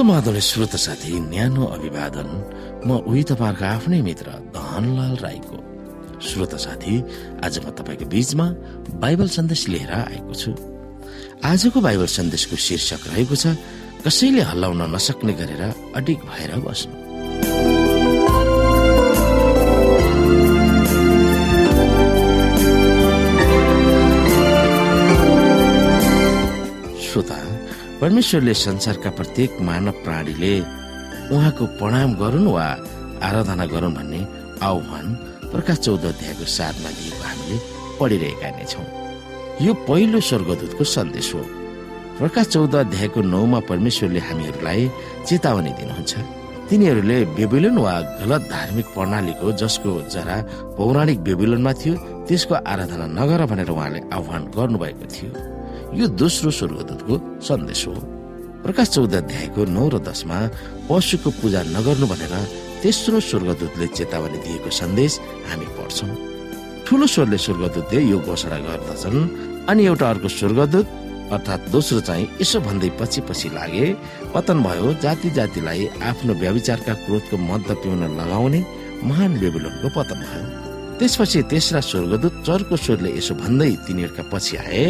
समाधान श्रोत साथी न्यानो अभिवादन। म उही तपाईँहरूको आफ्नै मित्र धनलाल राईको। श्रोत साथी आज म तपाईँको बीचमा बाइबल सन्देश लिएर आएको छु। आजको बाइबल सन्देशको शीर्षक रहेको छ कसैले हल्लाउन नसक्ने गरेर अडिक भएर बस्नु। परमेश्वरले संसारका प्रत्येक मानव प्राणीले उहाँको प्रणाम गरून् वा आराधना गरून् भन्ने आह्वान प्रकाश चौध अध्यायको साथमा दिएको हामीले पढिरहेका नै छौँ। यो पहिलो स्वर्गदूतको सन्देश हो। प्रकाश चौध अध्यायको नौमा परमेश्वरले हामीहरूलाई चेतावनी दिनुहुन्छ। तिनीहरूले बेबिलोन वा गलत धार्मिक प्रणालीको जसको जरा पौराणिक बेबिलोनमा थियो त्यसको आराधना नगर भनेर उहाँले आह्वान गर्नुभएको थियो। यो दोस्रो स्वर्गदूतको सन्देश हो। प्रकाश चौध अध्यायको नौ र दसमा पशुको पूजा नगर्नु भनेर तेस्रो स्वर्गदूतले चेतावनी दिएको सन्देश हामी पढ्छौँ। ठुलो स्वरले स्वर्गदूतले यो घोषणा गर्दछन् अनि एउटा अर्को स्वर्गदूत अर्थात् दोस्रो चाहिँ यसो भन्दै पछि पछि लागे पतन भयो जाति जातिलाई आफ्नो व्याविचारका क्रोधको मद्द पिउन लगाउने महान बेबुलनको पतन भयो। त्यसपछि तेस्रा स्वर्गदूत चर्को स्वरले यसो भन्दै तिनीहरूका पछि आए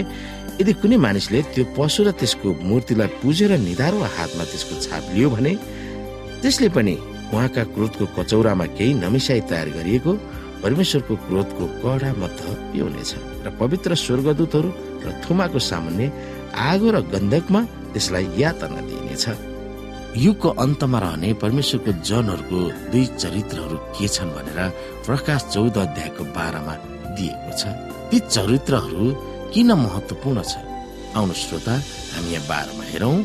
यदि कुनै मानिसले त्यो पशु र त्यसको मूर्तिलाई पुजेर निधारो हातमा त्यसको छाप लियो भने त्यसले पनि उहाँका क्रोधको कचौरामा केही नमिसाई तयार गरिएको परमेश्वरको क्रोधको कडा मध्य पिउनेछ। र पवित्र स्वर्गदूतहरू र थुमाको सामान्य आगो र गन्धकमा त्यसलाई यातना दिइनेछ। युगको अन्तमा रहने परमेश्वरको जनहरूको दुई चरित्रहरू के छन् भनेर प्रकाश चौध अध्यायको बाह्रमा दिएको छ। ती चरित्रहरू किन महत्वपूर्ण छ? आउनु श्रोता हामी यहाँ बाह्रमा हेरौँ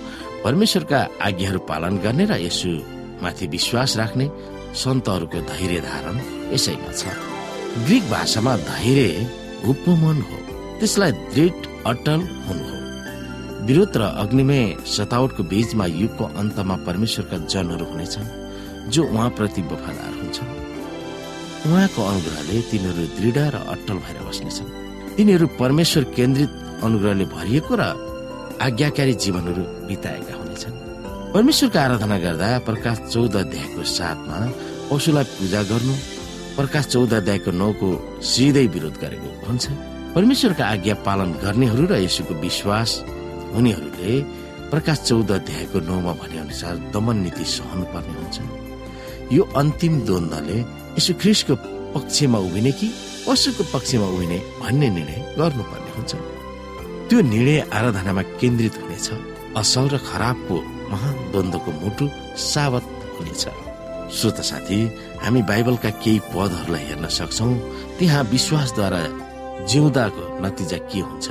परमेश्वरका आज्ञाहरू पालन गर्ने र यसो माथि विश्वास राख्ने सन्तहरूको धैर्य धारण यसैमा छ। ग्रिक भाषामा धैर्य उपमन हो। त्यसलाई दृढ अटल हुनु हो। विरोध र अग्निमय सतावटको बीचमा युगको अन्तमा परमेश्वरका जनहरू हुनेछन् जो उहाँप्रति वफादार हुन्छन्। उहाँको अनुग्रहले तिनीहरू दृढ र अटल भएर बस्नेछन्। तिनीहरू परमेश्वर केन्द्रित अनुग्रहले भरिएको र आज्ञाकारी जीवनहरू बिताएका हुनेछन्। परमेश्वरको आराधना गर्दा प्रकाश चौध अध्यायको साथमा पशुलाई पूजा गर्नु प्रकाश चौध अध्यायको नौको सिधै विरोध गरेको हुन्छ। परमेश्वरका आज्ञा पालन गर्नेहरू र यसुको विश्वास हुनेहरूले प्रकाश चौध अध्यायको नौमा भने अनुसार दमन नीति सहनु पर्ने हुन्छ। यो अन्तिम द्वन्दले यसु ख्रिसको पक्षमा उभिने कि पशुको पक्षमा उभिने भन्ने निर्णय गर्नुपर्ने हुन्छ। त्यो निर्णय आराधनामा केन्द्रित हुनेछ। असल र खराबको महान द्वन्दको मुटु सावत हुनेछ। श्रोत साथी हामी बाइबलका केही पदहरूलाई हेर्न सक्छौ। त्यहाँ विश्वासद्वारा जिउँदाको नतिजा के हुन्छ?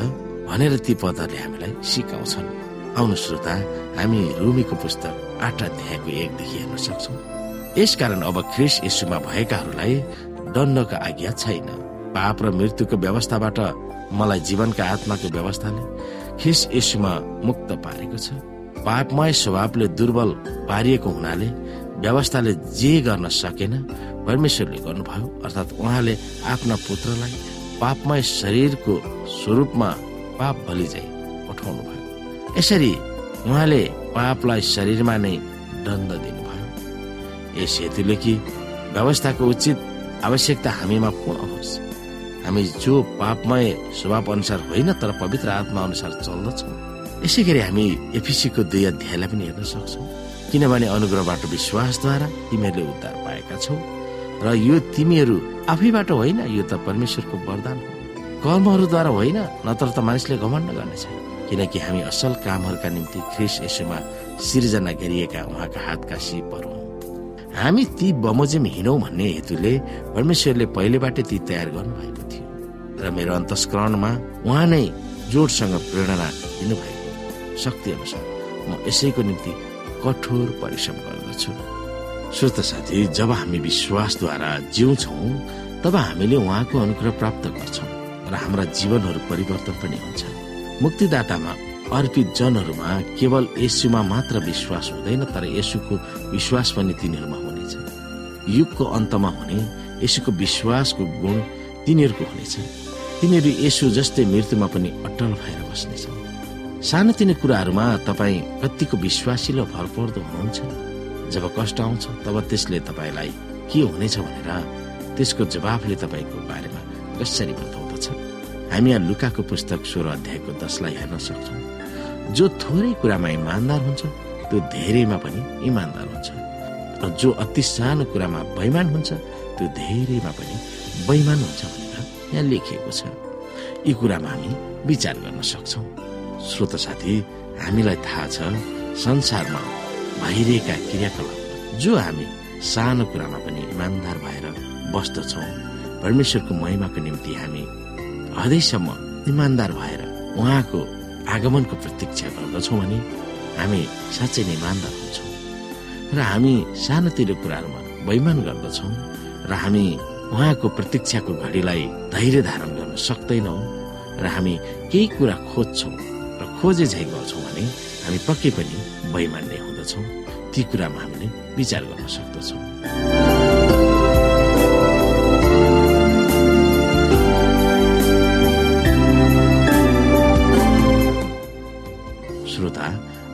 भनेर ती पदहरूले हामीलाई सिकाउँछन्। आउनु श्रोता हामी रुमीको पुस्तक आठ अध्यायको एकदेखि हेर्न सक्छौ। यसकारण अब ख्रिस यसुमा भएकाहरूलाई दण्डको आज्ञा छैन। पाप र मृत्युको व्यवस्थाबाट मलाई जीवनका आत्माको व्यवस्थाले खिस यसुमा मुक्त पारेको छ। पापमय स्वभावले दुर्बल पारिएको हुनाले व्यवस्थाले जे गर्न सकेन परमेश्वरले गर्नुभयो। अर्थात् उहाँले आफ्ना पुत्रलाई पापमय शरीरको स्वरूपमा पाप जाइ पठाउनु भयो यसरी उहाँले पापलाई शरीरमा नै दण्ड दिनुभयो। यस हेतुले कि व्यवस्थाको उचित आवश्यकता हामीमा पूर्ण होस्। हामी जो पापमय स्वभाव अनुसार होइन तर पवित्र आत्मा अनुसार चल्दछौँ। यसै गरी हामी एफिसीको दुई अध्यायलाई पनि हेर्न सक्छौँ। किनभने अनुग्रहबाट विश्वासद्वारा तिमीहरूले उद्धार पाएका छौ र यो तिमीहरू आफैबाट होइन यो त परमेश्वरको वरदान हो। कर्महरूद्वारा होइन नत्र त मानिसले घमण्ड गर्नेछ किनकि हामी असल कामहरूका निम्ति ख्रिस यसोमा सिर्जना गरिएका उहाँका हातका सिपहरू हामी ती बमोजिम हिँडौँ भन्ने हेतुले परमेश्वरले पहिलेबाटै ती तयार गर्नुभएको थियो। र मेरो अन्तस्करणमा उहाँ नै जोडसँग प्रेरणा दिनुभएको शक्ति अनुसार म यसैको निम्ति कठोर परिश्रम गर्दछु। श्रोत साथी जब हामी विश्वासद्वारा जिउँछौँ तब हामीले उहाँको अनुग्रह प्राप्त गर्छौँ। र हाम्रा जीवनहरू परिवर्तन पनि हुन्छ। मुक्तिदातामा अर्पित जनहरूमा केवल यसुमा मात्र विश्वास हुँदैन तर यसुको विश्वास पनि तिनीहरूमा हुनेछ। युगको अन्तमा हुने यसुको विश्वासको गुण तिनीहरूको हुनेछ। तिनीहरू यसु जस्तै मृत्युमा पनि अटल भएर बस्नेछ। सानोतिनो कुराहरूमा तपाईँ कतिको विश्वासिलो भरपर्दो हुनुहुन्छ। जब कष्ट आउँछ तब त्यसले तपाईँलाई के हुनेछ भनेर त्यसको जवाफले तपाईँको बारेमा कसरी बताउँदछ हामी यहाँ लुकाको पुस्तक सोह्र अध्यायको दसलाई हेर्न सक्छौँ। जो थोरै कुरामा इमान्दार हुन्छ त्यो धेरैमा पनि इमान्दार हुन्छ। र जो अति सानो कुरामा बैमान हुन्छ त्यो धेरैमा पनि बैमान हुन्छ भनेर यहाँ लेखिएको छ। यी कुरामा हामी विचार गर्न सक्छौँ। श्रोत साथी हामीलाई थाहा छ संसारमा भइरहेका क्रियाकलाप जो हामी सानो कुरामा पनि इमान्दार भएर बस्दछौँ परमेश्वरको महिमाको निम्ति हामी हदैसम्म इमान्दार भएर उहाँको आगमनको प्रतीक्षा गर्दछौँ भने हामी साँच्चै नै इमान्दार हुन्छौँ। र हामी सानोतिरो कुराहरूमा बैमान गर्दछौँ र हामी उहाँको प्रतीक्षाको घडीलाई धैर्य धारण गर्न सक्दैनौँ र हामी केही कुरा खोज्छौँ र खोजे झै गर्छौँ भने हामी पक्कै पनि बैमान नै हुँदछौँ। ती कुरामा हामीले विचार गर्न सक्दछौँ।